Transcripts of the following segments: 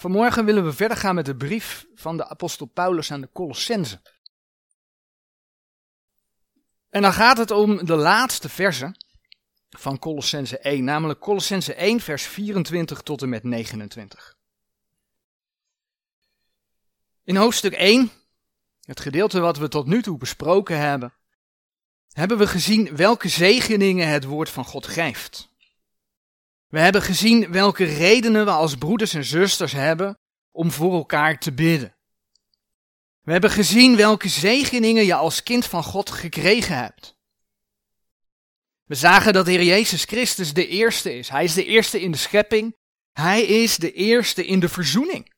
Vanmorgen willen we verder gaan met de brief van de apostel Paulus aan de Colossense. En dan gaat het om de laatste verse van Colossense 1, namelijk Colossense 1 vers 24 tot en met 29. In hoofdstuk 1, het gedeelte wat we tot nu toe besproken hebben, hebben we gezien welke zegeningen het woord van God geeft. We hebben gezien welke redenen we als broeders en zusters hebben om voor elkaar te bidden. We hebben gezien welke zegeningen je als kind van God gekregen hebt. We zagen dat de Heer Jezus Christus de eerste is. Hij is de eerste in de schepping. Hij is de eerste in de verzoening.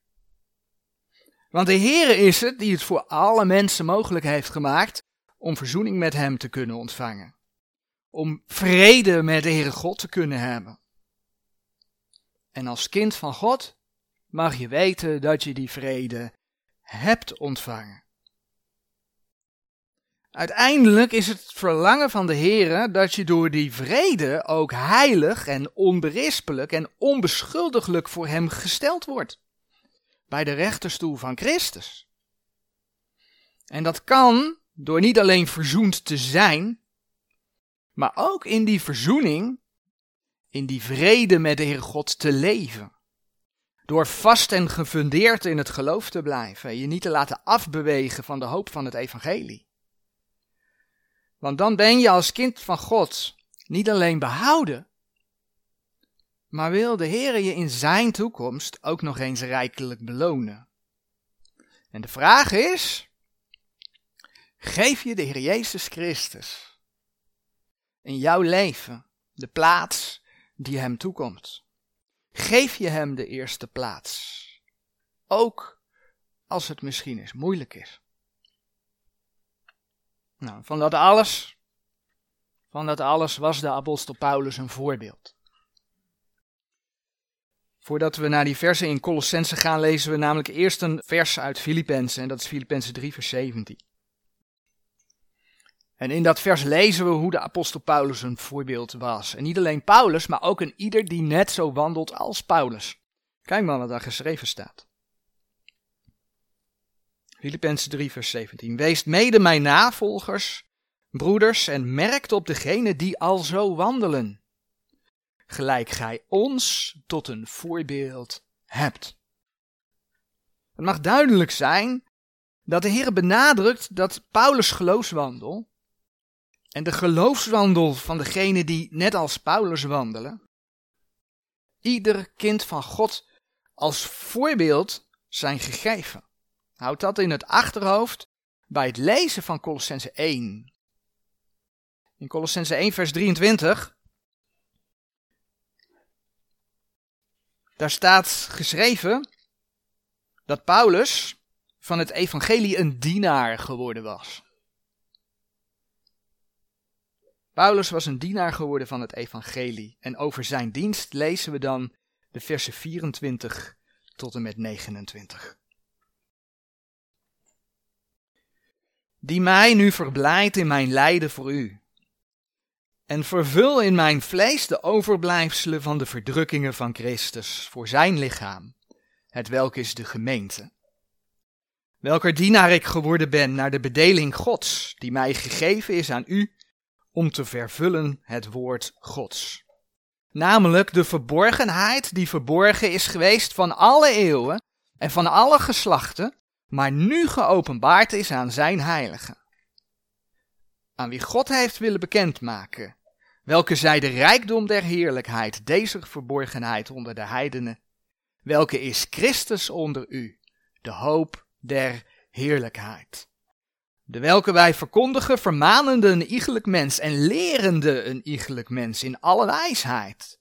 Want de Heer is het die het voor alle mensen mogelijk heeft gemaakt om verzoening met Hem te kunnen ontvangen. Om vrede met de Heere God te kunnen hebben. En als kind van God mag je weten dat je die vrede hebt ontvangen. Uiteindelijk is het verlangen van de Heere dat je door die vrede ook heilig en onberispelijk en onbeschuldiglijk voor Hem gesteld wordt. Bij de rechterstoel van Christus. En dat kan door niet alleen verzoend te zijn, maar ook in die verzoening in die vrede met de Heer God te leven. Door vast en gefundeerd in het geloof te blijven. Je niet te laten afbewegen van de hoop van het evangelie. Want dan ben je als kind van God niet alleen behouden, maar wil de Heer je in zijn toekomst ook nog eens rijkelijk belonen. En de vraag is, geef je de Heer Jezus Christus in jouw leven de plaats die hem toekomt. Geef je hem de eerste plaats. Ook als het misschien eens moeilijk is. Nou, van dat alles, van dat alles was de apostel Paulus een voorbeeld. Voordat we naar die versen in Colossense gaan, lezen we namelijk eerst een vers uit Filippenzen, en dat is Filippenzen 3 vers 17. En in dat vers lezen we hoe de apostel Paulus een voorbeeld was. En niet alleen Paulus, maar ook een ieder die net zo wandelt als Paulus. Kijk maar wat daar geschreven staat. Filippenzen 3 vers 17. Wees mede mijn navolgers, broeders, en merkt op degene die al zo wandelen. Gelijk gij ons tot een voorbeeld hebt. Het mag duidelijk zijn dat de Heer benadrukt dat Paulus' geloofswandel en de geloofswandel van degene die net als Paulus wandelen, ieder kind van God als voorbeeld zijn gegeven. Houd dat in het achterhoofd bij het lezen van Colossense 1. In Colossense 1 vers 23 daar staat geschreven dat Paulus van het evangelie een dienaar geworden was. Paulus was een dienaar geworden van het evangelie en over zijn dienst lezen we dan de versen 24 tot en met 29. Die mij nu verblijdt in mijn lijden voor u. En vervul in mijn vlees de overblijfselen van de verdrukkingen van Christus voor zijn lichaam, het welk is de gemeente. Welker dienaar ik geworden ben naar de bedeling Gods, die mij gegeven is aan u om te vervullen het woord Gods. Namelijk de verborgenheid die verborgen is geweest van alle eeuwen en van alle geslachten, maar nu geopenbaard is aan zijn heiligen. Aan wie God heeft willen bekendmaken, welke zij de rijkdom der heerlijkheid, deze verborgenheid onder de heidenen, welke is Christus onder u, de hoop der heerlijkheid de welke wij verkondigen, vermanende een iegelijk mens en lerende een iegelijk mens in alle wijsheid,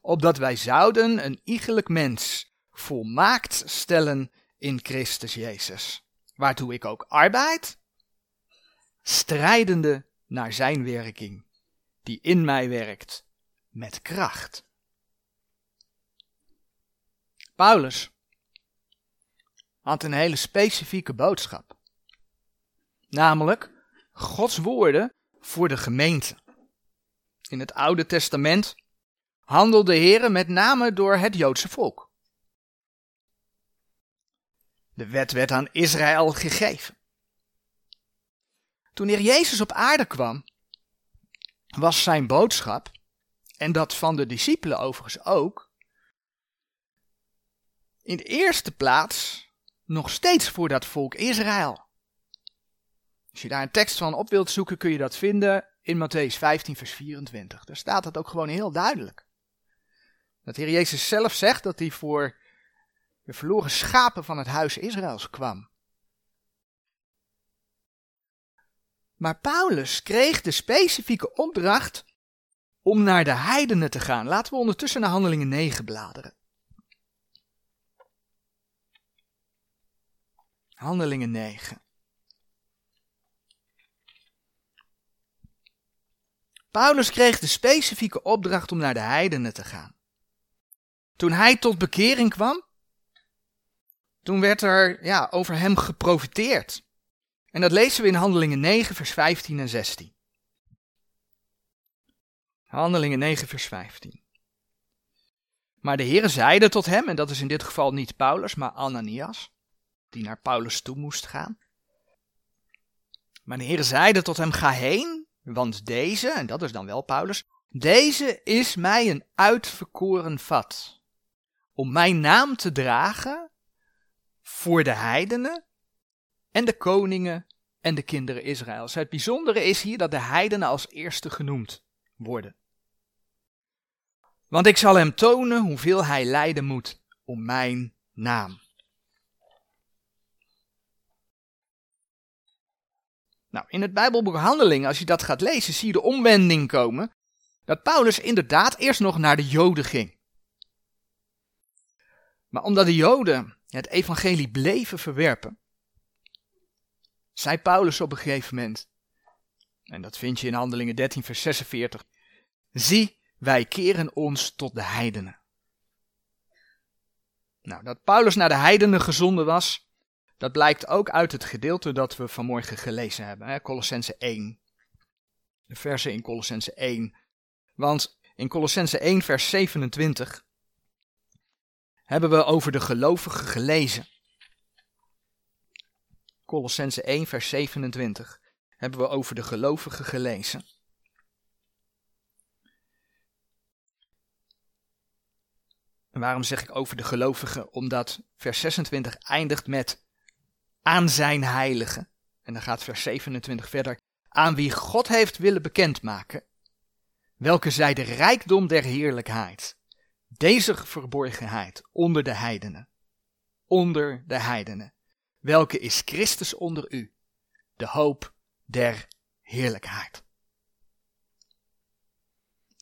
opdat wij zouden een iegelijk mens volmaakt stellen in Christus Jezus, waartoe ik ook arbeid, strijdende naar zijn werking, die in mij werkt met kracht. Paulus had een hele specifieke boodschap. Namelijk Gods woorden voor de gemeente. In het Oude Testament handelde de Heer met name door het Joodse volk. De wet werd aan Israël gegeven. Toen Heer Jezus op aarde kwam, was zijn boodschap, en dat van de discipelen overigens ook, in de eerste plaats nog steeds voor dat volk Israël. Als je daar een tekst van op wilt zoeken, kun je dat vinden in Matthäus 15, vers 24. Daar staat het ook gewoon heel duidelijk. Dat Heer Jezus zelf zegt dat hij voor de verloren schapen van het huis Israëls kwam. Maar Paulus kreeg de specifieke opdracht om naar de heidenen te gaan. Laten we ondertussen naar Handelingen 9 bladeren. Handelingen 9. Paulus kreeg de specifieke opdracht om naar de heidenen te gaan. Toen hij tot bekering kwam, toen werd er ja, over hem geprofiteerd. En dat lezen we in Handelingen 9, vers 15 en 16. Handelingen 9, vers 15. Maar de Heere zeide tot hem, en dat is in dit geval niet Paulus, maar Ananias, die naar Paulus toe moest gaan. Maar de Heere zeide tot hem, ga heen, want deze, en dat is dan wel Paulus, deze is mij een uitverkoren vat, om mijn naam te dragen voor de heidenen en de koningen en de kinderen Israëls. Het bijzondere is hier dat de heidenen als eerste genoemd worden. Want ik zal hem tonen hoeveel hij lijden moet om mijn naam. Nou, in het Bijbelboek Handelingen, als je dat gaat lezen, zie je de omwending komen. Dat Paulus inderdaad eerst nog naar de Joden ging. Maar omdat de Joden het evangelie bleven verwerpen, zei Paulus op een gegeven moment, en dat vind je in Handelingen 13, vers 46, zie, wij keren ons tot de heidenen. Nou, dat Paulus naar de heidenen gezonden was, dat blijkt ook uit het gedeelte dat we vanmorgen gelezen hebben, hè, Colossense 1. De versen in Colossense 1. Want in Colossense 1, vers 27 hebben we over de gelovigen gelezen. Colossense 1, vers 27 hebben we over de gelovigen gelezen. En waarom zeg ik over de gelovigen? Omdat vers 26 eindigt met aan zijn heiligen. En dan gaat vers 27 verder. Aan wie God heeft willen bekendmaken. Welke zij de rijkdom der heerlijkheid. Deze verborgenheid onder de heidenen. Onder de heidenen. Welke is Christus onder u? De hoop der heerlijkheid.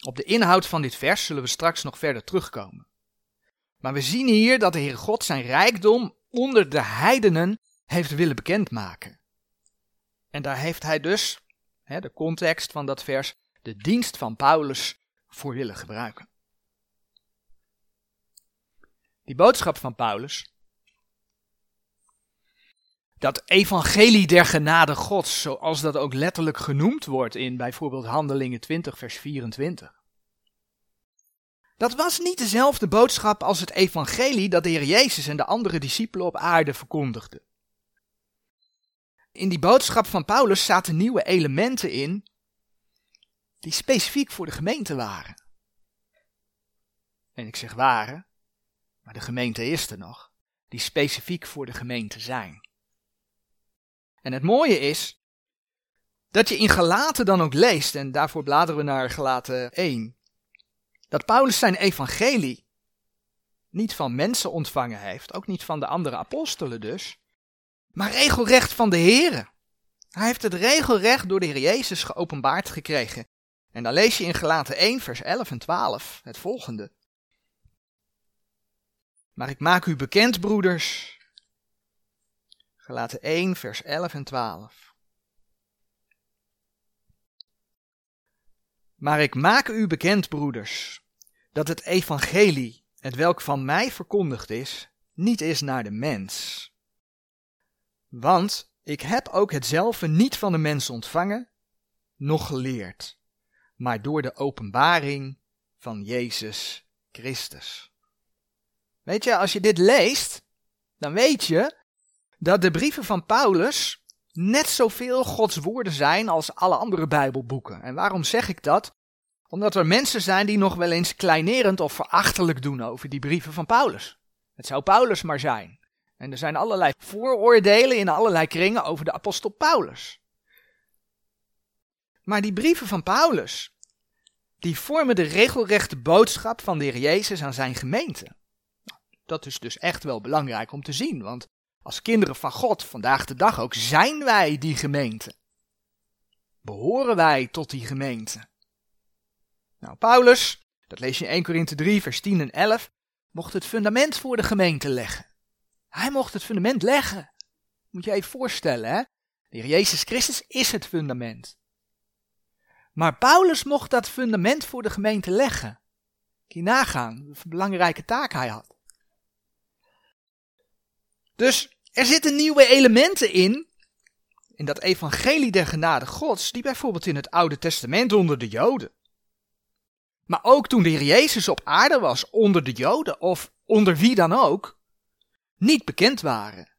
Op de inhoud van dit vers zullen we straks nog verder terugkomen. Maar we zien hier dat de Heer God zijn rijkdom onder de heidenen heeft willen bekendmaken. En daar heeft hij dus, hè, de context van dat vers, de dienst van Paulus voor willen gebruiken. Die boodschap van Paulus, dat evangelie der genade Gods, zoals dat ook letterlijk genoemd wordt in bijvoorbeeld Handelingen 20, vers 24. Dat was niet dezelfde boodschap als het evangelie dat de Heer Jezus en de andere discipelen op aarde verkondigden. In die boodschap van Paulus zaten nieuwe elementen in die specifiek voor de gemeente waren. En ik zeg waren, maar de gemeente is er nog, die specifiek voor de gemeente zijn. En het mooie is dat je in Galaten dan ook leest, en daarvoor bladeren we naar Galaten 1, dat Paulus zijn evangelie niet van mensen ontvangen heeft, ook niet van de andere apostelen dus, maar regelrecht van de Here. Hij heeft het regelrecht door de Heer Jezus geopenbaard gekregen. En dan lees je in Gelaten 1, vers 11 en 12 het volgende. Maar ik maak u bekend, broeders. Gelaten 1, vers 11 en 12. Maar ik maak u bekend, broeders, dat het evangelie, het welk van mij verkondigd is, niet is naar de mens. Want ik heb ook hetzelfde niet van de mens ontvangen, noch geleerd, maar door de openbaring van Jezus Christus. Weet je, als je dit leest, dan weet je dat de brieven van Paulus net zoveel Gods woorden zijn als alle andere Bijbelboeken. En waarom zeg ik dat? Omdat er mensen zijn die nog wel eens kleinerend of verachtelijk doen over die brieven van Paulus. Het zou Paulus maar zijn. En er zijn allerlei vooroordelen in allerlei kringen over de apostel Paulus. Maar die brieven van Paulus, die vormen de regelrechte boodschap van de Heer Jezus aan zijn gemeente. Nou, dat is dus echt wel belangrijk om te zien, want als kinderen van God vandaag de dag ook zijn wij die gemeente. Behoren wij tot die gemeente. Nou, Paulus, dat lees je in 1 Korinthe 3, vers 10 en 11, mocht het fundament voor de gemeente leggen. Hij mocht het fundament leggen. Moet je even voorstellen, hè? De Heer Jezus Christus is het fundament. Maar Paulus mocht dat fundament voor de gemeente leggen. Kun je nagaan, een belangrijke taak hij had. Dus er zitten nieuwe elementen in, in dat evangelie der genade gods, die bijvoorbeeld in het Oude Testament onder de Joden. Maar ook toen de Heer Jezus op aarde was, onder de Joden of onder wie dan ook, niet bekend waren.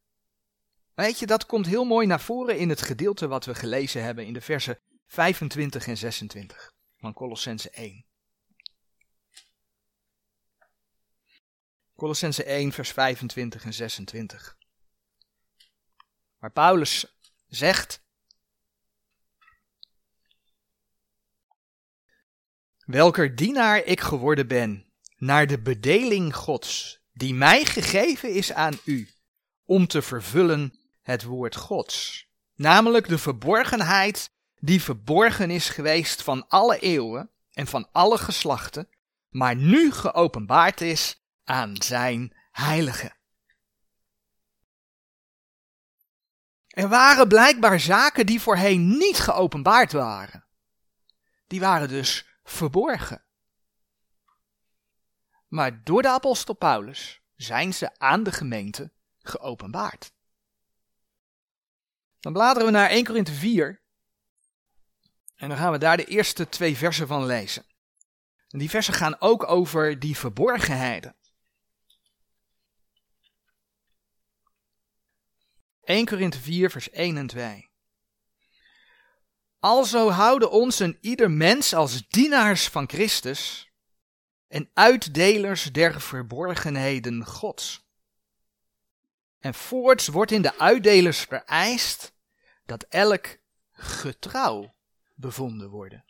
Weet je, dat komt heel mooi naar voren in het gedeelte wat we gelezen hebben in de versen 25 en 26 van Colossense 1. Colossense 1, vers 25 en 26. Waar Paulus zegt: Welker dienaar ik geworden ben, naar de bedeling Gods, die mij gegeven is aan u, om te vervullen het woord Gods, namelijk de verborgenheid die verborgen is geweest van alle eeuwen en van alle geslachten, maar nu geopenbaard is aan zijn heiligen. Er waren blijkbaar zaken die voorheen niet geopenbaard waren. Die waren dus verborgen. Maar door de apostel Paulus zijn ze aan de gemeente geopenbaard. Dan bladeren we naar 1 Korinthe 4. En dan gaan we daar de eerste twee versen van lezen. En die versen gaan ook over die verborgenheden. 1 Korinthe 4, vers 1 en 2. Alzo houden ons en ieder mens als dienaars van Christus en uitdelers der verborgenheden Gods. En voorts wordt in de uitdelers vereist dat elk getrouw bevonden worden.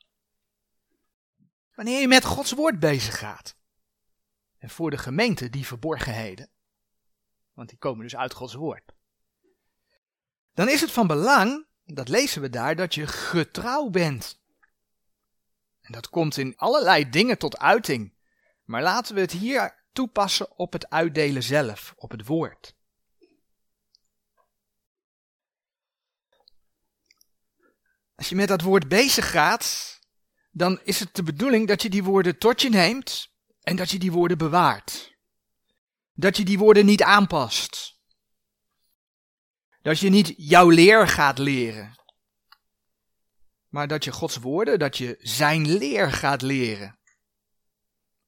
Wanneer je met Gods woord bezig gaat. En voor de gemeente die verborgenheden. Want die komen dus uit Gods woord. Dan is het van belang, dat lezen we daar, dat je getrouw bent. En dat komt in allerlei dingen tot uiting. Maar laten we het hier toepassen op het uitdelen zelf, op het woord. Als je met dat woord bezig gaat, dan is het de bedoeling dat je die woorden tot je neemt en dat je die woorden bewaart. Dat je die woorden niet aanpast. Dat je niet jouw leer gaat leren. Maar dat je Gods woorden, dat je zijn leer gaat leren.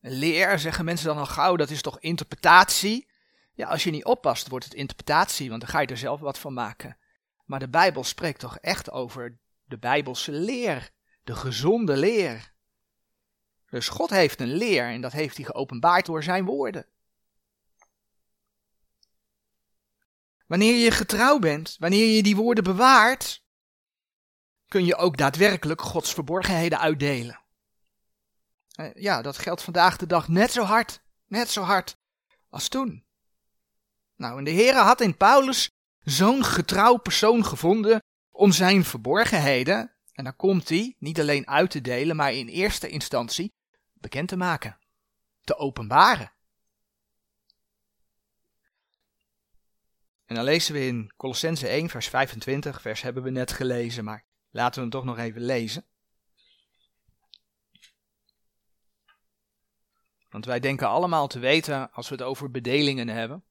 Leer, zeggen mensen dan al gauw, dat is toch interpretatie? Ja, als je niet oppast, wordt het interpretatie, want dan ga je er zelf wat van maken. Maar de Bijbel spreekt toch echt over de Bijbelse leer, de gezonde leer. Dus God heeft een leer en dat heeft hij geopenbaard door zijn woorden. Wanneer je getrouw bent, wanneer je die woorden bewaart, kun je ook daadwerkelijk Gods verborgenheden uitdelen. Eh, ja, dat geldt vandaag de dag net zo hard, net zo hard als toen. Nou, en de Heere had in Paulus zo'n getrouw persoon gevonden om zijn verborgenheden, en dan komt hij, niet alleen uit te delen, maar in eerste instantie bekend te maken, te openbaren. En dan lezen we in Colossense 1, vers 25, vers hebben we net gelezen, maar laten we hem toch nog even lezen. Want wij denken allemaal te weten, als we het over bedelingen hebben,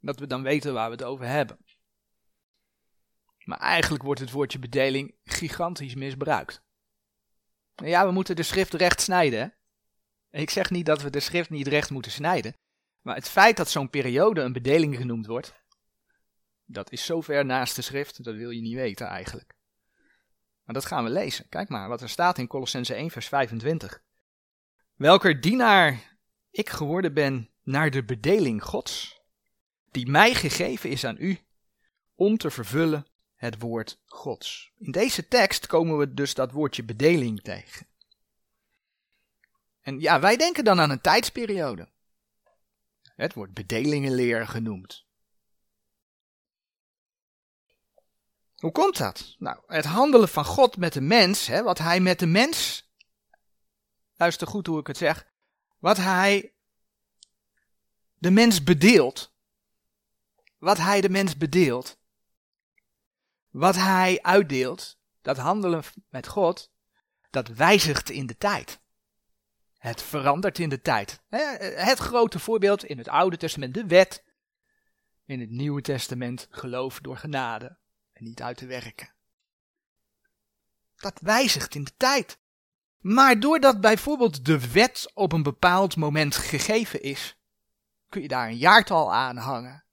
dat we dan weten waar we het over hebben. Maar eigenlijk wordt het woordje bedeling gigantisch misbruikt. Ja, we moeten de schrift recht snijden. Hè? Ik zeg niet dat we de schrift niet recht moeten snijden. Maar het feit dat zo'n periode een bedeling genoemd wordt, Dat is zo ver naast de schrift, dat wil je niet weten eigenlijk. Maar dat gaan we lezen. Kijk maar wat er staat in Colossense 1, vers 25. Welker dienaar ik geworden ben naar de bedeling Gods, die mij gegeven is aan u, om te vervullen het woord Gods. In deze tekst komen we dus dat woordje bedeling tegen. En ja, wij denken dan aan een tijdsperiode. Het wordt bedelingenleer genoemd. Hoe komt dat? Nou, het handelen van God met de mens, hè, wat hij met de mens, luister goed hoe ik het zeg, wat hij de mens bedeelt, wat hij de mens bedeelt, wat hij uitdeelt, dat handelen met God, dat wijzigt in de tijd. Het verandert in de tijd. Het grote voorbeeld in het Oude Testament, de wet. In het Nieuwe Testament geloof door genade en niet uit te werken. Dat wijzigt in de tijd. Maar doordat bijvoorbeeld de wet op een bepaald moment gegeven is, kun je daar een jaartal aan hangen.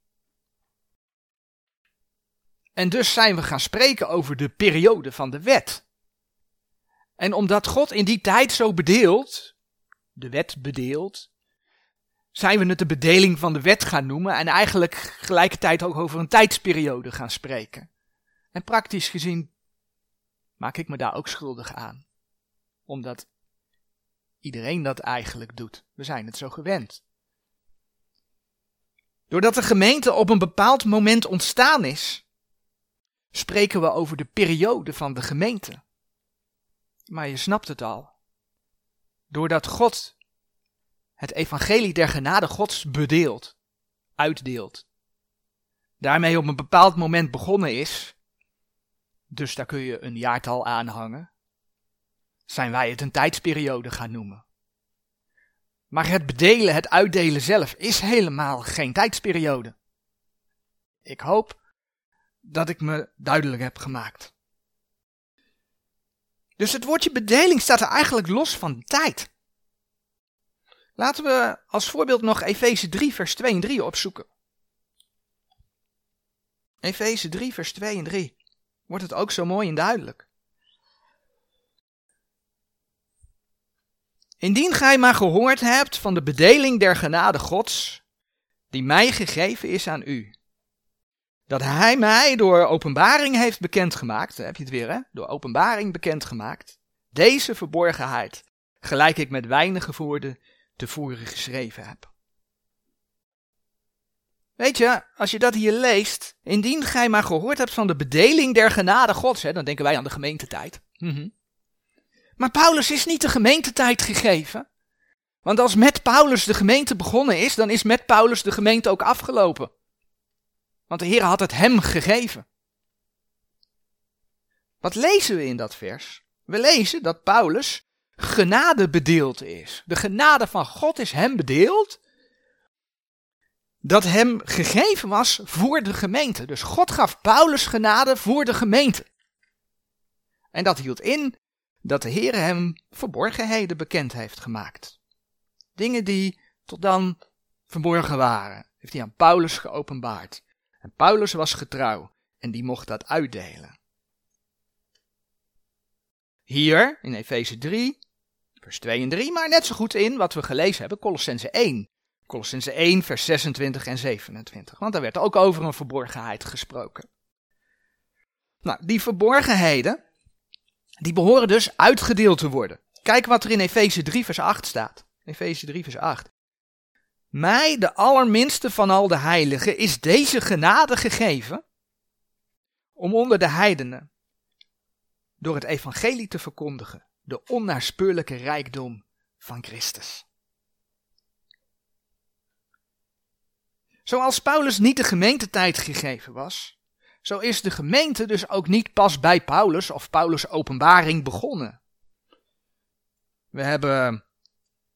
En dus zijn we gaan spreken over de periode van de wet. En omdat God in die tijd zo bedeelt, de wet bedeelt, zijn we het de bedeling van de wet gaan noemen en eigenlijk gelijkertijd ook over een tijdsperiode gaan spreken. En praktisch gezien maak ik me daar ook schuldig aan. Omdat iedereen dat eigenlijk doet. We zijn het zo gewend. Doordat de gemeente op een bepaald moment ontstaan is, spreken we over de periode van de gemeente. Maar je snapt het al. Doordat God het evangelie der genade Gods bedeelt, uitdeelt, daarmee op een bepaald moment begonnen is, dus daar kun je een jaartal aan hangen, zijn wij het een tijdsperiode gaan noemen. Maar het bedelen, het uitdelen zelf is helemaal geen tijdsperiode. Ik hoop dat ik me duidelijk heb gemaakt. Dus het woordje bedeling staat er eigenlijk los van tijd. Laten we als voorbeeld nog Efeze 3, vers 2 en 3 opzoeken. Efeze 3, vers 2 en 3. Wordt het ook zo mooi en duidelijk. Indien gij maar gehoord hebt van de bedeling der genade Gods, die mij gegeven is aan u, dat hij mij door openbaring heeft bekendgemaakt, heb je het weer hè, door openbaring bekendgemaakt, deze verborgenheid, gelijk ik met weinige woorden tevoren geschreven heb. Weet je, als je dat hier leest, indien gij maar gehoord hebt van de bedeling der genade gods, hè, dan denken wij aan de gemeentetijd. Mhm. Maar Paulus is niet de gemeentetijd gegeven. Want als met Paulus de gemeente begonnen is, dan is met Paulus de gemeente ook afgelopen. Want de Heer had het hem gegeven. Wat lezen we in dat vers? We lezen dat Paulus genade bedeeld is. De genade van God is hem bedeeld. Dat hem gegeven was voor de gemeente. Dus God gaf Paulus genade voor de gemeente. En dat hield in dat de Heer hem verborgenheden bekend heeft gemaakt. Dingen die tot dan verborgen waren, heeft hij aan Paulus geopenbaard. En Paulus was getrouw en die mocht dat uitdelen. Hier in Efeze 3, vers 2 en 3, maar net zo goed in wat we gelezen hebben, Colossense 1. Colossense 1, vers 26 en 27, want daar werd ook over een verborgenheid gesproken. Nou, die verborgenheden, die behoren dus uitgedeeld te worden. Kijk wat er in Efeze 3, vers 8 staat. Efeze 3, vers 8. Mij, de allerminste van al de heiligen, is deze genade gegeven om onder de heidenen door het evangelie te verkondigen de onnaspeurlijke rijkdom van Christus. Zoals Paulus niet de gemeentetijd gegeven was, zo is de gemeente dus ook niet pas bij Paulus of Paulus' openbaring begonnen. We hebben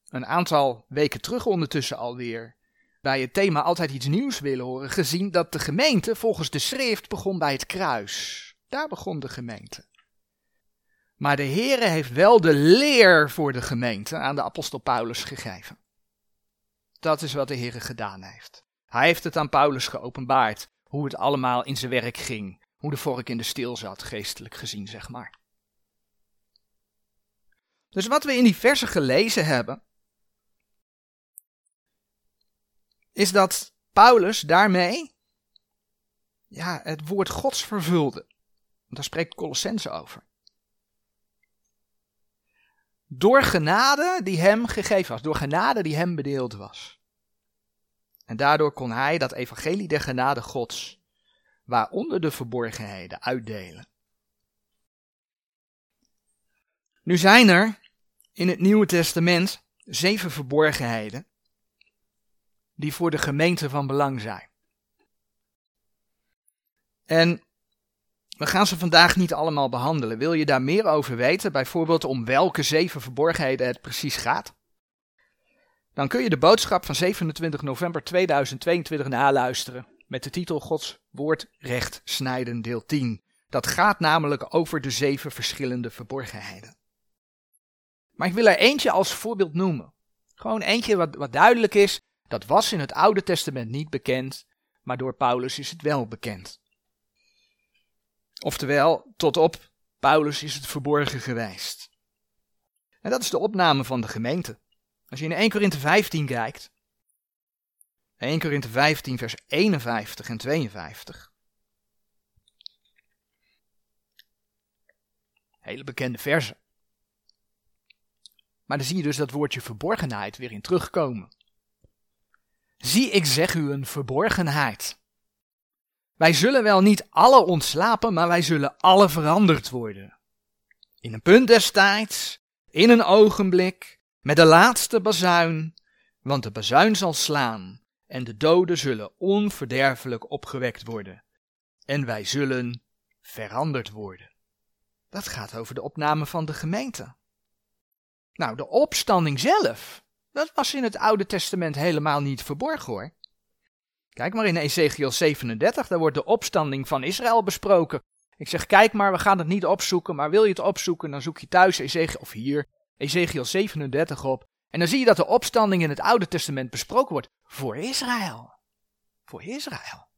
een aantal weken terug ondertussen alweer bij het thema altijd iets nieuws willen horen, gezien dat de gemeente volgens de schrift begon bij het kruis. Daar begon de gemeente. Maar de Heere heeft wel de leer voor de gemeente aan de apostel Paulus gegeven. Dat is wat de Heere gedaan heeft. Hij heeft het aan Paulus geopenbaard hoe het allemaal in zijn werk ging. Hoe de vork in de steel zat, geestelijk gezien, zeg maar. Dus wat we in die versen gelezen hebben, is dat Paulus daarmee ja, het woord Gods vervulde. Daar spreekt Colossense over. Door genade die hem gegeven was, door genade die hem bedeeld was. En daardoor kon hij dat evangelie der genade Gods, waaronder de verborgenheden, uitdelen. Nu zijn er in het Nieuwe Testament zeven verborgenheden die voor de gemeente van belang zijn. En we gaan ze vandaag niet allemaal behandelen. Wil je daar meer over weten, bijvoorbeeld om welke zeven verborgenheden het precies gaat? Dan kun je de boodschap van 27 november 2022 naluisteren met de titel Gods woord recht snijden deel 10. Dat gaat namelijk over de zeven verschillende verborgenheden. Maar ik wil er eentje als voorbeeld noemen. Gewoon eentje wat, wat duidelijk is, dat was in het Oude Testament niet bekend, maar door Paulus is het wel bekend. Oftewel, tot op Paulus is het verborgen geweest. En dat is de opname van de gemeente. Als je in 1 Korinthe 15 kijkt, 1 Korinthe 15 vers 51 en 52. Hele bekende versen. Maar dan zie je dus dat woordje verborgenheid weer in terugkomen. Zie, ik zeg u een verborgenheid. Wij zullen wel niet alle ontslapen, maar wij zullen alle veranderd worden. In een punt des tijds, in een ogenblik, met de laatste bazuin, want de bazuin zal slaan, en de doden zullen onverderfelijk opgewekt worden, en wij zullen veranderd worden. Dat gaat over de opname van de gemeente. Nou, de opstanding zelf, dat was in het Oude Testament helemaal niet verborgen hoor. Kijk maar in Ezekiel 37, daar wordt de opstanding van Israël besproken. Ik zeg, kijk maar, we gaan het niet opzoeken, maar wil je het opzoeken, dan zoek je thuis Ezekiel, of hier, Ezekiel 37 op. En dan zie je dat de opstanding in het Oude Testament besproken wordt voor Israël. Voor Israël.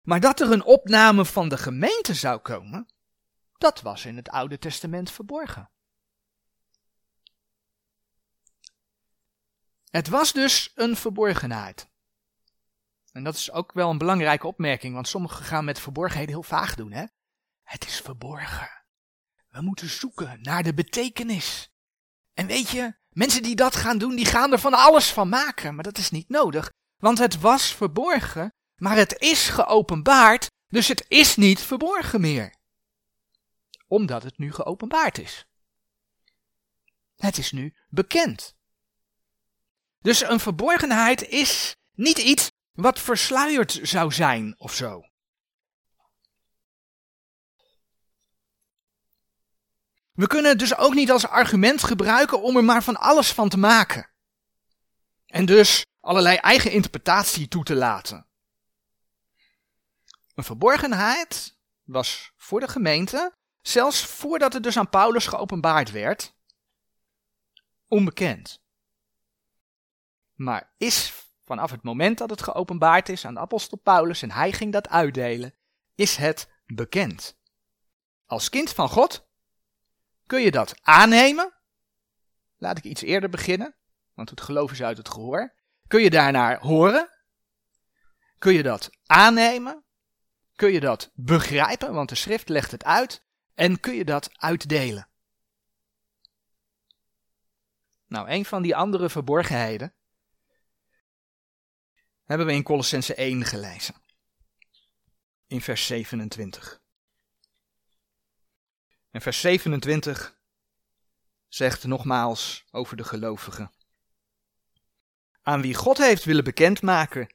Maar dat er een opname van de gemeente zou komen, dat was in het Oude Testament verborgen. Het was dus een verborgenheid. En dat is ook wel een belangrijke opmerking, want sommigen gaan met verborgenheden heel vaag doen. Hè? Het is verborgen. We moeten zoeken naar de betekenis. En weet je, mensen die dat gaan doen, die gaan er van alles van maken, maar dat is niet nodig. Want het was verborgen, maar het is geopenbaard, dus het is niet verborgen meer. Omdat het nu geopenbaard is. Het is nu bekend. Dus een verborgenheid is niet iets wat versluierd zou zijn of zo. We kunnen het dus ook niet als argument gebruiken om er maar van alles van te maken. En dus allerlei eigen interpretatie toe te laten. Een verborgenheid was voor de gemeente, zelfs voordat het dus aan Paulus geopenbaard werd, onbekend. Maar is vanaf het moment dat het geopenbaard is aan de apostel Paulus en hij ging dat uitdelen, is het bekend. Als kind van God kun je dat aannemen. Laat ik iets eerder beginnen, want het geloof is uit het gehoor. Kun je daarnaar horen? Kun je dat aannemen? Kun je dat begrijpen, want de schrift legt het uit? En kun je dat uitdelen? Nou, een van die andere verborgenheden hebben we in Colossense 1 gelezen. In vers 27. En vers 27 zegt nogmaals over de gelovigen. Aan wie God heeft willen bekendmaken,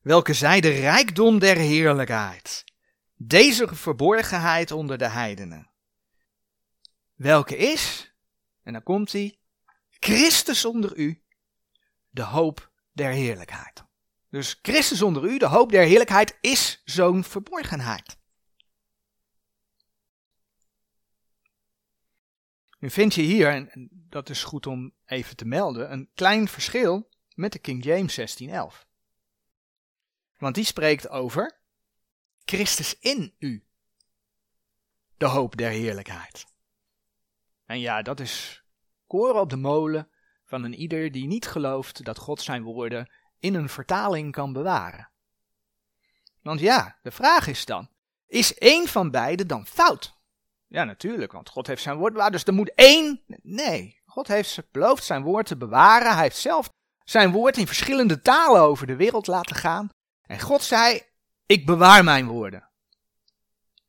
welke zij de rijkdom der heerlijkheid, deze verborgenheid onder de heidenen. Welke is, en dan komt hij, Christus onder u, de hoop der heerlijkheid. Dus Christus onder u, de hoop der heerlijkheid, is zo'n verborgenheid. Nu vind je hier, en dat is goed om even te melden, een klein verschil met de King James 1611. Want die spreekt over Christus in u. De hoop der heerlijkheid. En ja, dat is koren op de molen van een ieder die niet gelooft dat God zijn woorden in een vertaling kan bewaren. Want ja, de vraag is dan, is één van beide dan fout? Ja, natuurlijk, want God heeft zijn woord bewaard, dus er moet één... Nee, God heeft beloofd zijn woord te bewaren. Hij heeft zelf zijn woord in verschillende talen over de wereld laten gaan. En God zei, ik bewaar mijn woorden.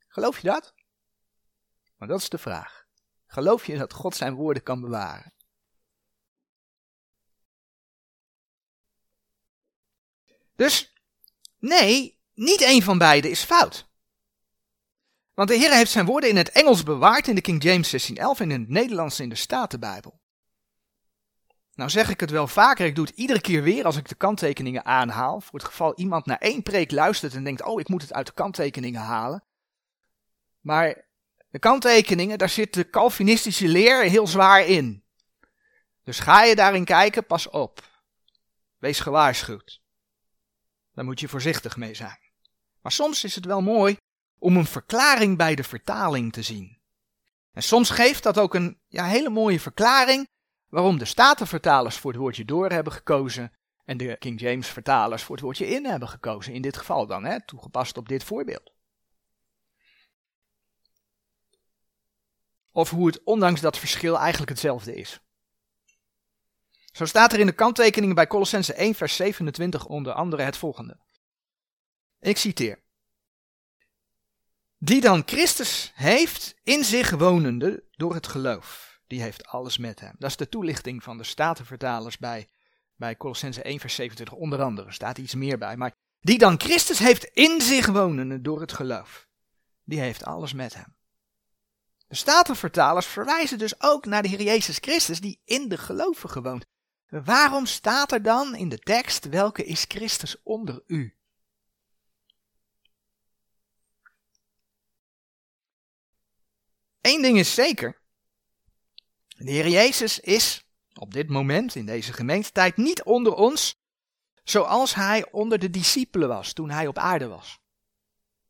Geloof je dat? Maar dat is de vraag. Geloof je dat God zijn woorden kan bewaren? Dus, nee, niet één van beide is fout. Want de Heer heeft zijn woorden in het Engels bewaard in de King James 1611 en in het Nederlands in de Statenbijbel. Nou zeg ik het wel vaker, ik doe het iedere keer weer als ik de kanttekeningen aanhaal. Voor het geval iemand naar één preek luistert en denkt, oh ik moet het uit de kanttekeningen halen. Maar de kanttekeningen, daar zit de Calvinistische leer heel zwaar in. Dus ga je daarin kijken, pas op. Wees gewaarschuwd. Daar moet je voorzichtig mee zijn. Maar soms is het wel mooi om een verklaring bij de vertaling te zien. En soms geeft dat ook een ja, hele mooie verklaring waarom de Statenvertalers voor het woordje door hebben gekozen en de King James vertalers voor het woordje in hebben gekozen. In dit geval dan, hè, toegepast op dit voorbeeld. Of hoe het ondanks dat verschil eigenlijk hetzelfde is. Zo staat er in de kanttekeningen bij Colossense 1 vers 27 onder andere het volgende. Ik citeer. Die dan Christus heeft in zich wonende door het geloof. Die heeft alles met hem. Dat is de toelichting van de Statenvertalers bij, bij Colossense 1 vers 27 onder andere. staat iets meer bij. Maar die dan Christus heeft in zich wonende door het geloof. Die heeft alles met hem. De Statenvertalers verwijzen dus ook naar de Heer Jezus Christus die in de gelovigen woont. Waarom staat er dan in de tekst welke is Christus onder u? Eén ding is zeker. De Heer Jezus is op dit moment in deze gemeentetijd niet onder ons zoals hij onder de discipelen was toen hij op aarde was.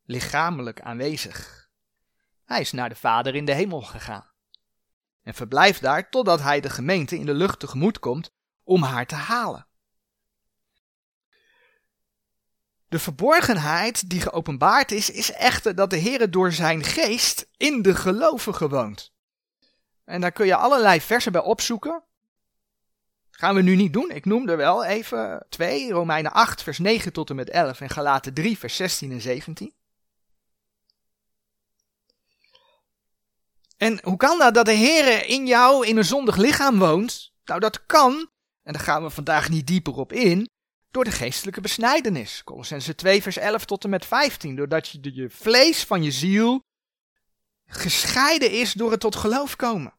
Lichamelijk aanwezig. Hij is naar de Vader in de hemel gegaan. En verblijft daar totdat hij de gemeente in de lucht tegemoet komt om haar te halen. De verborgenheid die geopenbaard is, is echter dat de Heer door zijn geest in de gelovigen woont. En daar kun je allerlei versen bij opzoeken. Gaan we nu niet doen. Ik noem er wel even twee. Romeinen 8 vers 9 tot en met 11 en Galaten 3 vers 16 en 17. En hoe kan dat dat de Heer in jou in een zondig lichaam woont? Nou, dat kan, en daar gaan we vandaag niet dieper op in, door de geestelijke besnijdenis. Colossense 2 vers 11 tot en met 15. Doordat je, je vlees van je ziel gescheiden is door het tot geloof komen.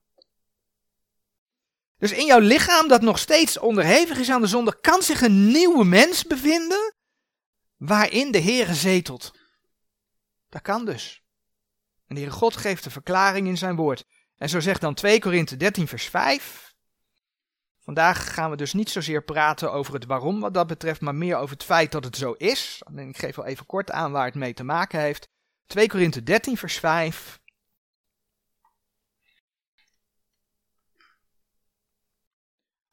Dus in jouw lichaam dat nog steeds onderhevig is aan de zonde, kan zich een nieuwe mens bevinden waarin de Heere zetelt. Dat kan dus. En de Heere God geeft de verklaring in zijn woord. En zo zegt dan 2 Korinthe 13 vers 5. Vandaag gaan we dus niet zozeer praten over het waarom wat dat betreft, maar meer over het feit dat het zo is. Ik geef wel even kort aan waar het mee te maken heeft. 2 Korinthe 13 vers 5.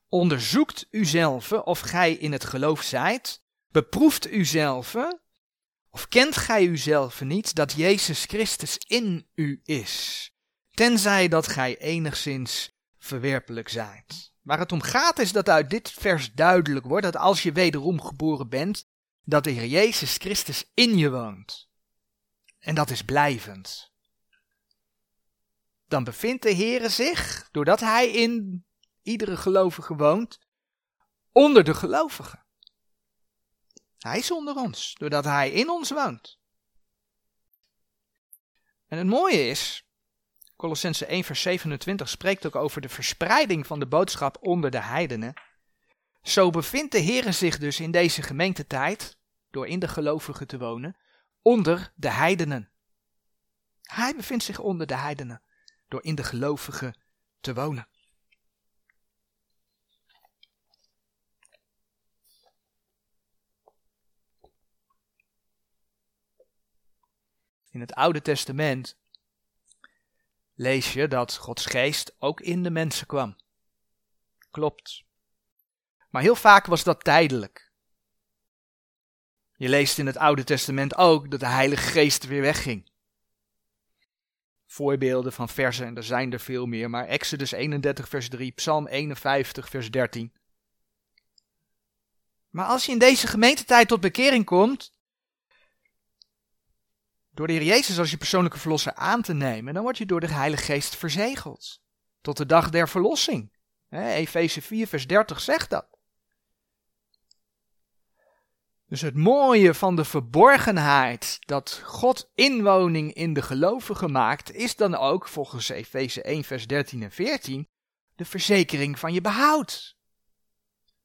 Onderzoekt uzelf of gij in het geloof zijt. Beproeft uzelf. Of kent gij uzelf niet dat Jezus Christus in u is? Tenzij dat gij enigszins verwerpelijk zijt. Waar het om gaat is dat uit dit vers duidelijk wordt dat als je wederom geboren bent, dat de Heer Jezus Christus in je woont. En dat is blijvend. Dan bevindt de Heer zich, doordat Hij in iedere gelovige woont, onder de gelovigen. Hij is onder ons, doordat Hij in ons woont. En het mooie is, Colossense 1 vers 27 spreekt ook over de verspreiding van de boodschap onder de heidenen. Zo bevindt de Heere zich dus in deze gemeentetijd, door in de gelovigen te wonen, onder de heidenen. Hij bevindt zich onder de heidenen, door in de gelovigen te wonen. In het Oude Testament lees je dat Gods geest ook in de mensen kwam. Klopt. Maar heel vaak was dat tijdelijk. Je leest in het Oude Testament ook dat de Heilige Geest weer wegging. Voorbeelden van versen, en er zijn er veel meer, maar Exodus 31, vers 3, Psalm 51, vers 13. Maar als je in deze gemeentetijd tot bekering komt, door de Heer Jezus als je persoonlijke verlosser aan te nemen, dan word je door de Heilige Geest verzegeld. Tot de dag der verlossing. Efeze 4, vers 30 zegt dat. Dus het mooie van de verborgenheid dat God inwoning in de gelovigen maakt, is dan ook volgens Efeze 1, vers 13 en 14 de verzekering van je behoud.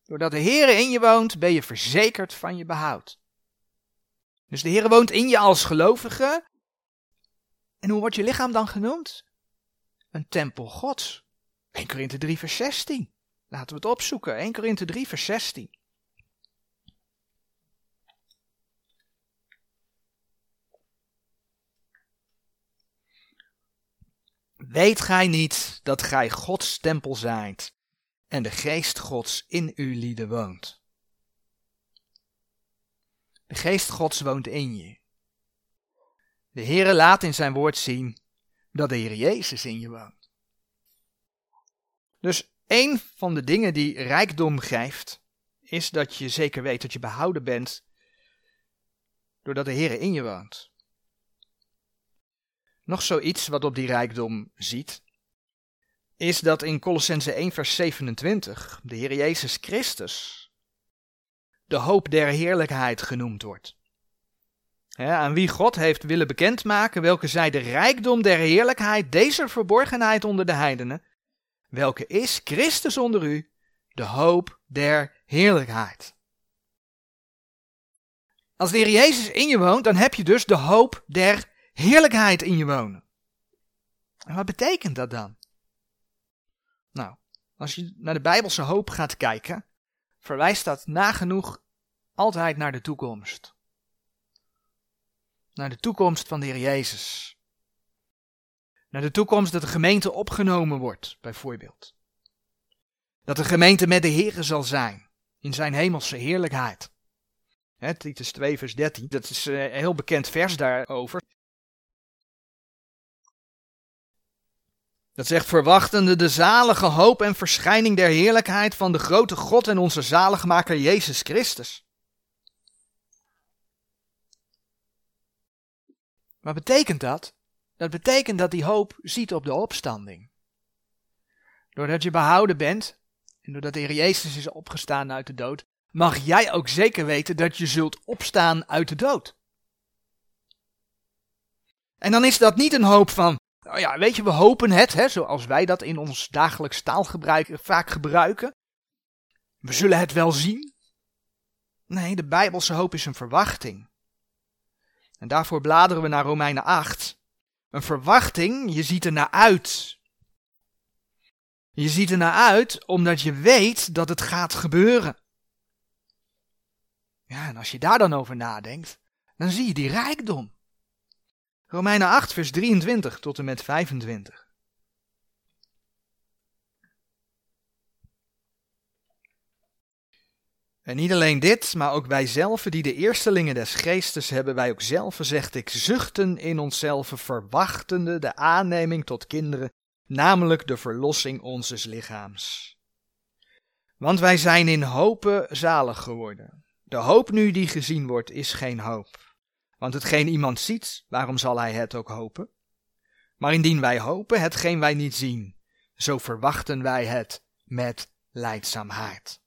Doordat de Heer in je woont, ben je verzekerd van je behoud. Dus de Heer woont in je als gelovige. En hoe wordt je lichaam dan genoemd? Een tempel Gods. 1 Korinthe 3 vers 16. Laten we het opzoeken. 1 Korinthe 3 vers 16. Weet gij niet dat gij Gods tempel zijt en de geest Gods in uw lieden woont? De geest Gods woont in je. De Heere laat in zijn woord zien dat de Heer Jezus in je woont. Dus een van de dingen die rijkdom geeft, is dat je zeker weet dat je behouden bent doordat de Heer in je woont. Nog zoiets wat op die rijkdom ziet, is dat in Colossense 1 vers 27 de Heer Jezus Christus de hoop der heerlijkheid genoemd wordt. aan wie God heeft willen bekendmaken welke zij de rijkdom der heerlijkheid, deze verborgenheid onder de heidenen, welke is Christus onder u, de hoop der heerlijkheid. Als de Heer Jezus in je woont, dan heb je dus de hoop der heerlijkheid in je wonen. En wat betekent dat dan? Nou, als je naar de Bijbelse hoop gaat kijken, verwijst dat nagenoeg altijd naar de toekomst. Naar de toekomst van de Heer Jezus. Naar de toekomst dat de gemeente opgenomen wordt, bijvoorbeeld. Dat de gemeente met de Heer zal zijn, in zijn hemelse heerlijkheid. He, Titus 2 vers 13, dat is een heel bekend vers daarover. Dat zegt verwachtende de zalige hoop en verschijning der heerlijkheid van de grote God en onze zaligmaker Jezus Christus. Wat betekent dat? Dat betekent dat die hoop ziet op de opstanding. Doordat je behouden bent en doordat de Heer Jezus is opgestaan uit de dood, mag jij ook zeker weten dat je zult opstaan uit de dood. En dan is dat niet een hoop van, nou ja, weet je, we hopen het, hè, zoals wij dat in ons dagelijks taalgebruik vaak gebruiken. We zullen het wel zien. Nee, de Bijbelse hoop is een verwachting. En daarvoor bladeren we naar Romeinen 8. Een verwachting, je ziet er naar uit. Je ziet er naar uit omdat je weet dat het gaat gebeuren. Ja, en als je daar dan over nadenkt, dan zie je die rijkdom. Romeinen 8, vers 23 tot en met 25. En niet alleen dit, maar ook wij zelf, die de eerstelingen des geestes hebben, wij ook zelf, zegt ik, zuchten in onszelf, verwachtende de aanneming tot kinderen, namelijk de verlossing onzes lichaams. Want wij zijn in hopen zalig geworden. De hoop nu die gezien wordt, is geen hoop. Want hetgeen iemand ziet, waarom zal hij het ook hopen? Maar indien wij hopen hetgeen wij niet zien, zo verwachten wij het met leidzaamheid.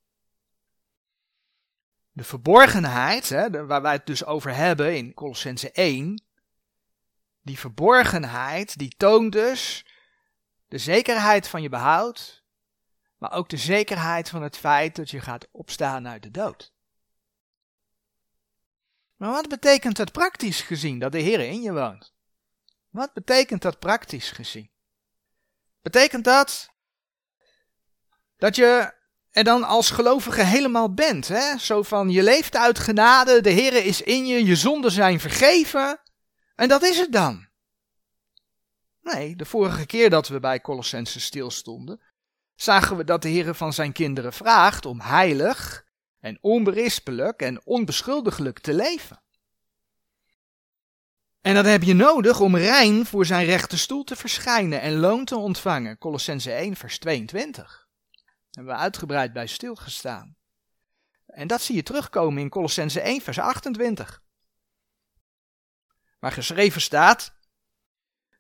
De verborgenheid, hè, waar wij het dus over hebben in Colossense 1, die verborgenheid, die toont dus de zekerheid van je behoud, maar ook de zekerheid van het feit dat je gaat opstaan uit de dood. Maar wat betekent dat praktisch gezien, dat de Heer in je woont? Wat betekent dat praktisch gezien? Betekent dat dat je er dan als gelovige helemaal bent. Hè? Zo van je leeft uit genade, de Heer is in je, je zonden zijn vergeven. En dat is het dan. Nee, de vorige keer dat we bij Colossense stilstonden, zagen we dat de Heer van zijn kinderen vraagt om heilig en onberispelijk en onbeschuldigelijk te leven. En dat heb je nodig om rein voor zijn rechte stoel te verschijnen en loon te ontvangen. Colossense 1, vers 22. Daar hebben we uitgebreid bij stilgestaan. En dat zie je terugkomen in Colossense 1, vers 28. Waar geschreven staat,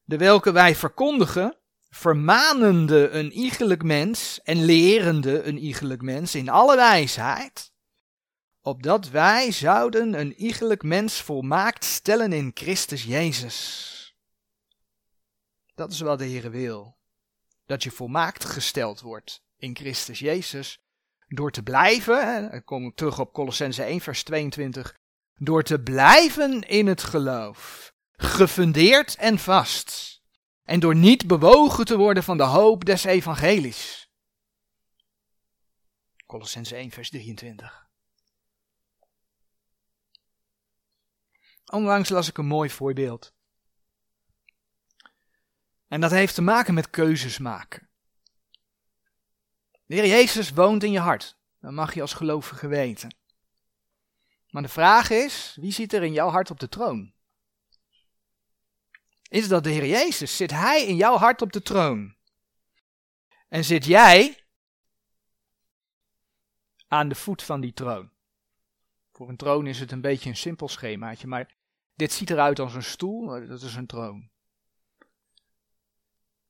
de welke wij verkondigen, vermanende een iegelijk mens en lerende een iegelijk mens in alle wijsheid, opdat wij zouden een iegelijk mens volmaakt stellen in Christus Jezus. Dat is wat de Heer wil. Dat je volmaakt gesteld wordt in Christus Jezus. Door te blijven, dan kom ik terug op Colossense 1 vers 22, door te blijven in het geloof, gefundeerd en vast, en door niet bewogen te worden van de hoop des evangelies. Colossense 1 vers 23. Onlangs las ik een mooi voorbeeld. En dat heeft te maken met keuzes maken. De Heer Jezus woont in je hart. Dat mag je als gelovige weten. Maar de vraag is, wie zit er in jouw hart op de troon? Is dat de Heer Jezus? Zit Hij in jouw hart op de troon? En zit jij aan de voet van die troon? Voor een troon is het een beetje een simpel schemaatje, maar dit ziet eruit als een stoel, dat is een troon.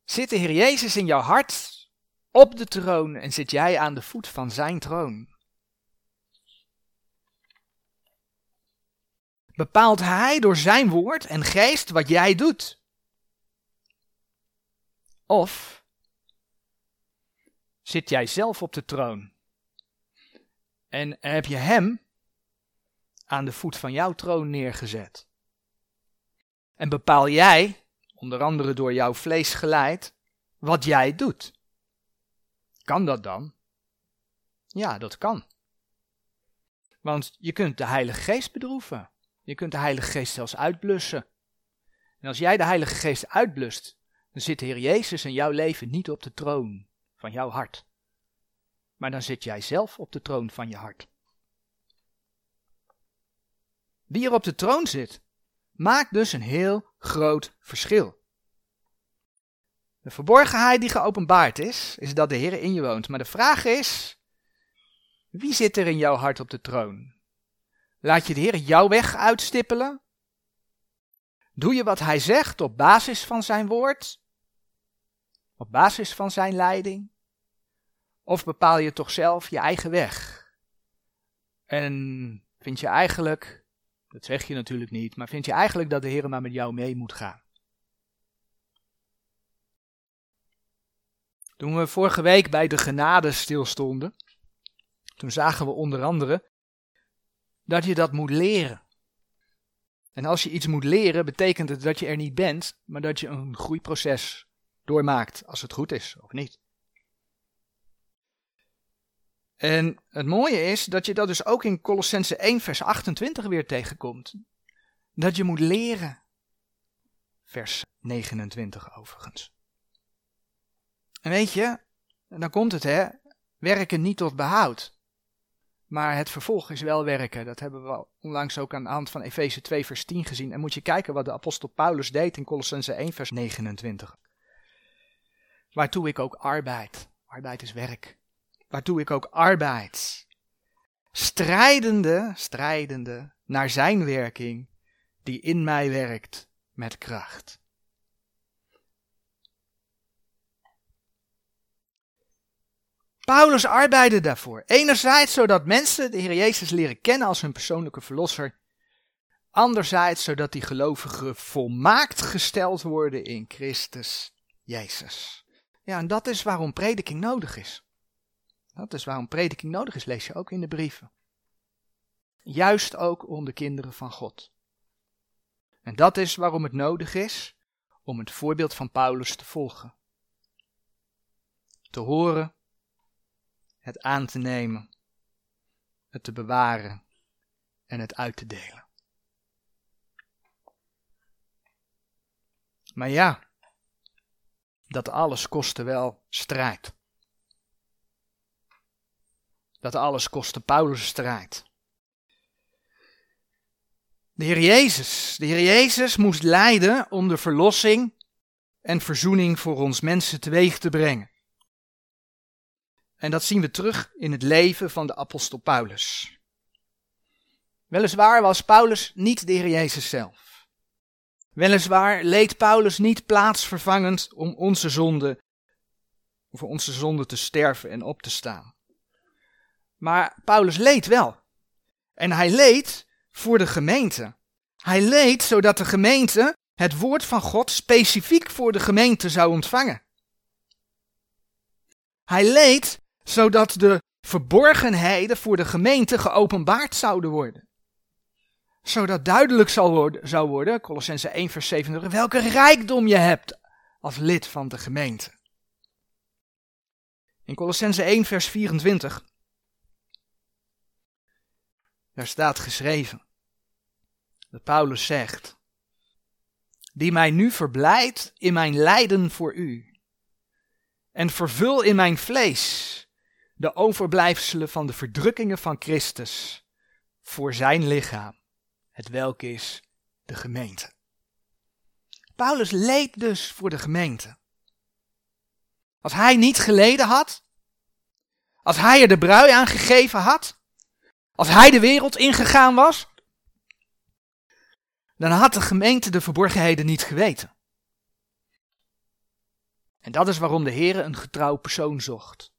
Zit de Heer Jezus in jouw hart op de troon en zit jij aan de voet van zijn troon? Bepaalt hij door zijn woord en geest wat jij doet? Of zit jij zelf op de troon en heb je hem aan de voet van jouw troon neergezet? En bepaal jij, onder andere door jouw vlees geleid, wat jij doet? Kan dat dan? Ja, dat kan. Want je kunt de Heilige Geest bedroeven. Je kunt de Heilige Geest zelfs uitblussen. En als jij de Heilige Geest uitblust, dan zit de Heer Jezus in jouw leven niet op de troon van jouw hart. Maar dan zit jij zelf op de troon van je hart. Wie er op de troon zit, maakt dus een heel groot verschil. De verborgenheid die geopenbaard is, is dat de Heer in je woont. Maar de vraag is, wie zit er in jouw hart op de troon? Laat je de Heer jouw weg uitstippelen? Doe je wat Hij zegt op basis van Zijn woord? Op basis van Zijn leiding? Of bepaal je toch zelf je eigen weg? En vind je eigenlijk, dat zeg je natuurlijk niet, maar vind je eigenlijk dat de Heer maar met jou mee moet gaan? Toen we vorige week bij de genade stilstonden, toen zagen we onder andere dat je dat moet leren. En als je iets moet leren, betekent het dat je er niet bent, maar dat je een groeiproces doormaakt, als het goed is of niet. En het mooie is dat je dat dus ook in Colossense 1 vers 28 weer tegenkomt. Dat je moet leren. Vers 29 overigens. En weet je, dan komt het hè, werken niet tot behoud. Maar het vervolg is wel werken. Dat hebben we onlangs ook aan de hand van Efeze 2 vers 10 gezien. En moet je kijken wat de apostel Paulus deed in Colossense 1 vers 29. Waartoe ik ook arbeid. Arbeid is werk. Waartoe ik ook arbeid. Strijdende, strijdende naar zijn werking die in mij werkt met kracht. Paulus arbeidde daarvoor. Enerzijds zodat mensen de Heer Jezus leren kennen als hun persoonlijke verlosser. Anderzijds zodat die gelovigen volmaakt gesteld worden in Christus Jezus. Ja, en dat is waarom prediking nodig is. Dat is waarom prediking nodig is, lees je ook in de brieven. Juist ook om de kinderen van God. En dat is waarom het nodig is om het voorbeeld van Paulus te volgen. Te horen het aan te nemen, het te bewaren en het uit te delen. Maar ja, dat alles kostte wel strijd. Dat alles kostte Paulus strijd. De Heer Jezus, de Heer Jezus moest lijden om de verlossing en verzoening voor ons mensen teweeg te brengen. En dat zien we terug in het leven van de apostel Paulus. Weliswaar was Paulus niet de Heer Jezus zelf. Weliswaar leed Paulus niet plaatsvervangend om onze zonde, voor onze zonde te sterven en op te staan. Maar Paulus leed wel. En hij leed voor de gemeente. Hij leed zodat de gemeente het woord van God specifiek voor de gemeente zou ontvangen. Hij leed zodat de verborgenheden voor de gemeente geopenbaard zouden worden. Zodat duidelijk zou worden, zou worden Colossense 1 vers 27, welke rijkdom je hebt als lid van de gemeente. In Colossense 1 vers 24, daar staat geschreven, dat Paulus zegt, die mij nu verblijdt in mijn lijden voor u, en vervul in mijn vlees de overblijfselen van de verdrukkingen van Christus voor zijn lichaam, het welk is de gemeente. Paulus leed dus voor de gemeente. Als hij niet geleden had, als hij er de brui aan gegeven had, als hij de wereld ingegaan was, dan had de gemeente de verborgenheden niet geweten. En dat is waarom de Heer een getrouw persoon zocht.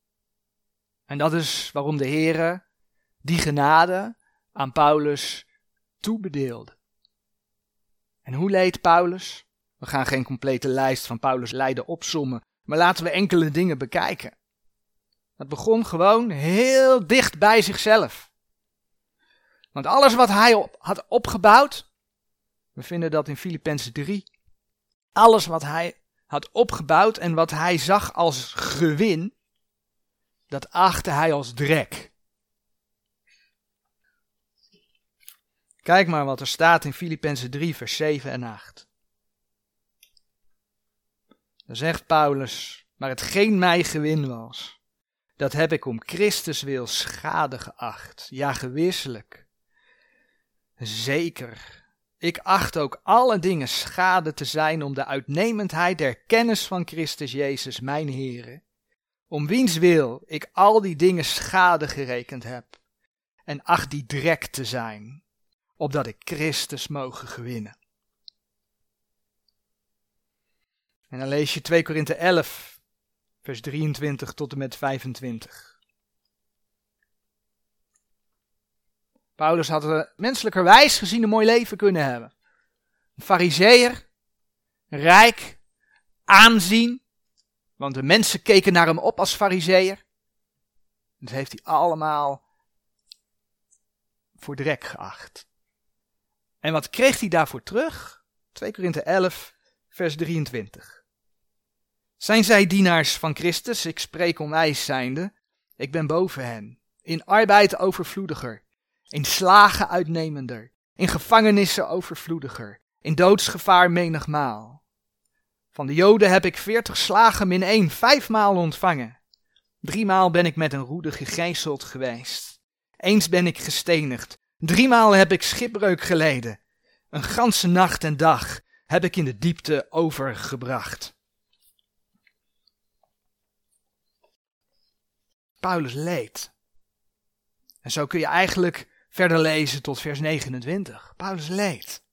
En dat is waarom de Heere die genade aan Paulus toebedeelde. En hoe leed Paulus? We gaan geen complete lijst van Paulus lijden opsommen, maar laten we enkele dingen bekijken. Het begon gewoon heel dicht bij zichzelf. Want alles wat hij had opgebouwd, we vinden dat in Filippenzen 3, alles wat hij had opgebouwd en wat hij zag als gewin, dat achtte hij als drek. Kijk maar wat er staat in Filippenzen 3, vers 7 en 8. Dan zegt Paulus, maar hetgeen mij gewin was, dat heb ik om Christus wil schade geacht. Ja, gewisselijk. Zeker. Ik acht ook alle dingen schade te zijn om de uitnemendheid der kennis van Christus Jezus, mijn Heere, om wiens wil ik al die dingen schade gerekend heb, en acht die drek te zijn, opdat ik Christus mogen gewinnen. En dan lees je 2 Korinthe 11, vers 23 tot en met 25. Paulus had er menselijkerwijs gezien een mooi leven kunnen hebben. Een fariseer, rijk, aanzien, want de mensen keken naar hem op als fariseer. Dat heeft hij allemaal voor drek geacht. En wat kreeg hij daarvoor terug? 2 Korinthe 11, vers 23. Zijn zij dienaars van Christus? Ik spreek onwijs zijnde. Ik ben boven hen. In arbeid overvloediger. In slagen uitnemender. In gevangenissen overvloediger. In doodsgevaar menigmaal. Van de Joden heb ik veertig slagen min één, vijfmaal ontvangen. Driemaal ben ik met een roede gegijzeld geweest. Eens ben ik gestenigd. Driemaal heb ik schipbreuk geleden. Een ganse nacht en dag heb ik in de diepte overgebracht. Paulus leed. En zo kun je eigenlijk verder lezen tot vers 29. Paulus leed.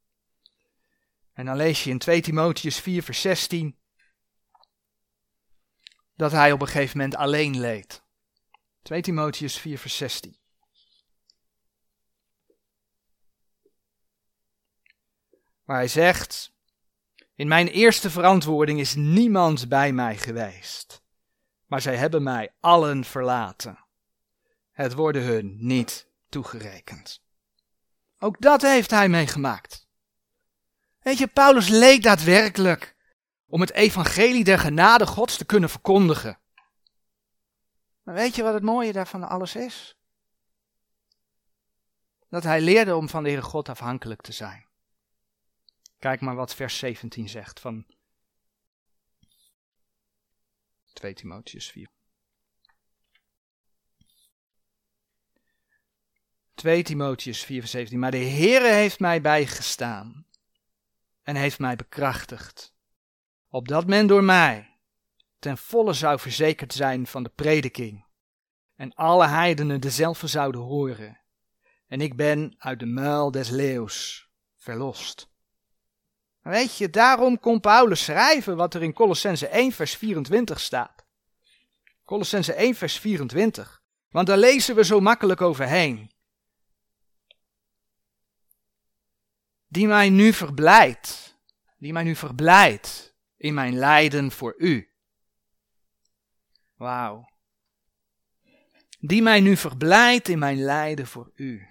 En dan lees je in 2 Timotheus 4, vers 16 dat hij op een gegeven moment alleen leed. 2 Timotheus 4, vers 16. Waar hij zegt: In mijn eerste verantwoording is niemand bij mij geweest, maar zij hebben mij allen verlaten. Het worden hun niet toegerekend. Ook dat heeft hij meegemaakt. Weet je, Paulus leed daadwerkelijk om het evangelie der genade Gods te kunnen verkondigen. Maar weet je wat het mooie daarvan alles is? Dat hij leerde om van de Heere God afhankelijk te zijn. Kijk maar wat vers 17 zegt van 2 Timotheus 4. 2 Timotheus 4, vers 17. Maar de Heere heeft mij bijgestaan en heeft mij bekrachtigd, opdat men door mij ten volle zou verzekerd zijn van de prediking en alle heidenen dezelfde zouden horen. En ik ben uit de muil des leeuws verlost. Weet je, daarom kon Paulus schrijven wat er in Colossense 1 vers 24 staat. Colossense 1 vers 24. Want daar lezen we zo makkelijk overheen. Die mij nu verblijdt, die mij nu verblijdt in mijn lijden voor u. Wauw. Die mij nu verblijdt in mijn lijden voor u.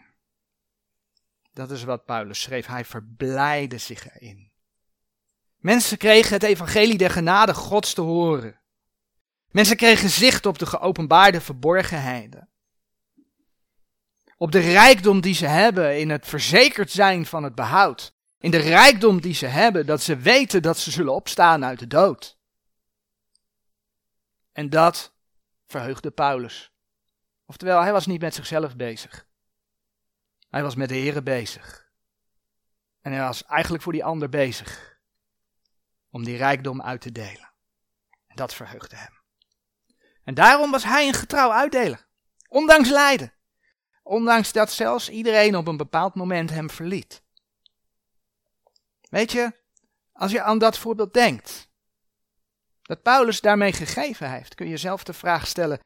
Dat is wat Paulus schreef. Hij verblijde zich erin. Mensen kregen het evangelie der genade Gods te horen. Mensen kregen zicht op de geopenbaarde verborgenheden. Op de rijkdom die ze hebben in het verzekerd zijn van het behoud. In de rijkdom die ze hebben dat ze weten dat ze zullen opstaan uit de dood. En dat verheugde Paulus. Oftewel, hij was niet met zichzelf bezig. Hij was met de Here bezig. En hij was eigenlijk voor die ander bezig. Om die rijkdom uit te delen. En dat verheugde hem. En daarom was hij een getrouw uitdeler. Ondanks lijden. Ondanks dat zelfs iedereen op een bepaald moment hem verliet. Weet je, als je aan dat voorbeeld denkt, dat Paulus daarmee gegeven heeft, kun je zelf de vraag stellen: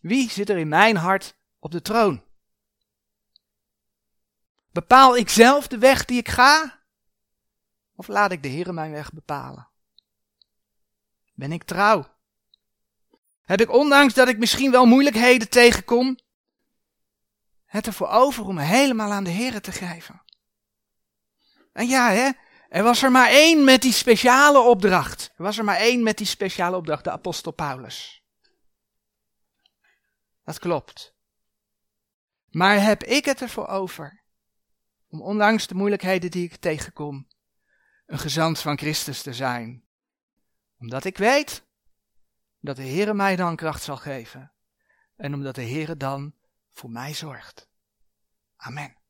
wie zit er in mijn hart op de troon? Bepaal ik zelf de weg die ik ga? Of laat ik de Heer mijn weg bepalen? Ben ik trouw? Heb ik ondanks dat ik misschien wel moeilijkheden tegenkom, het ervoor over om helemaal aan de Heer te geven? En ja, hè, er was er maar één met die speciale opdracht. Er was er maar één met die speciale opdracht, de apostel Paulus. Dat klopt. Maar heb ik het ervoor over om ondanks de moeilijkheden die ik tegenkom, een gezant van Christus te zijn? Omdat ik weet dat de Heere mij dan kracht zal geven en omdat de Heere dan voor mij zorgt. Amen.